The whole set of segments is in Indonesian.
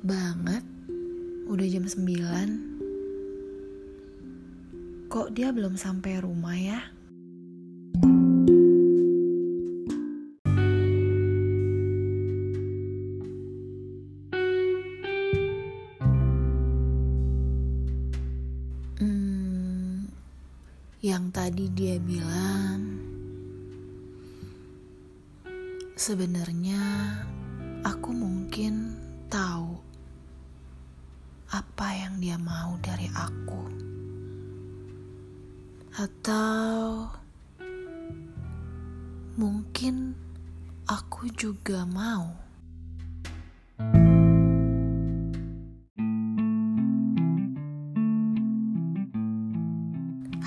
banget. Udah jam 9. Kok dia belum sampai rumah ya? Hmm, yang tadi dia bilang sebenarnya aku mungkin yang dia mau dari aku. Atau mungkin aku juga mau.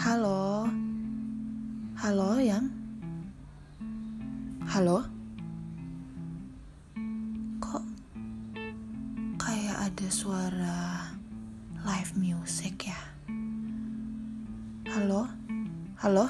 Halo. Halo, Yang. Halo. Ada suara live music ya? Halo? Halo?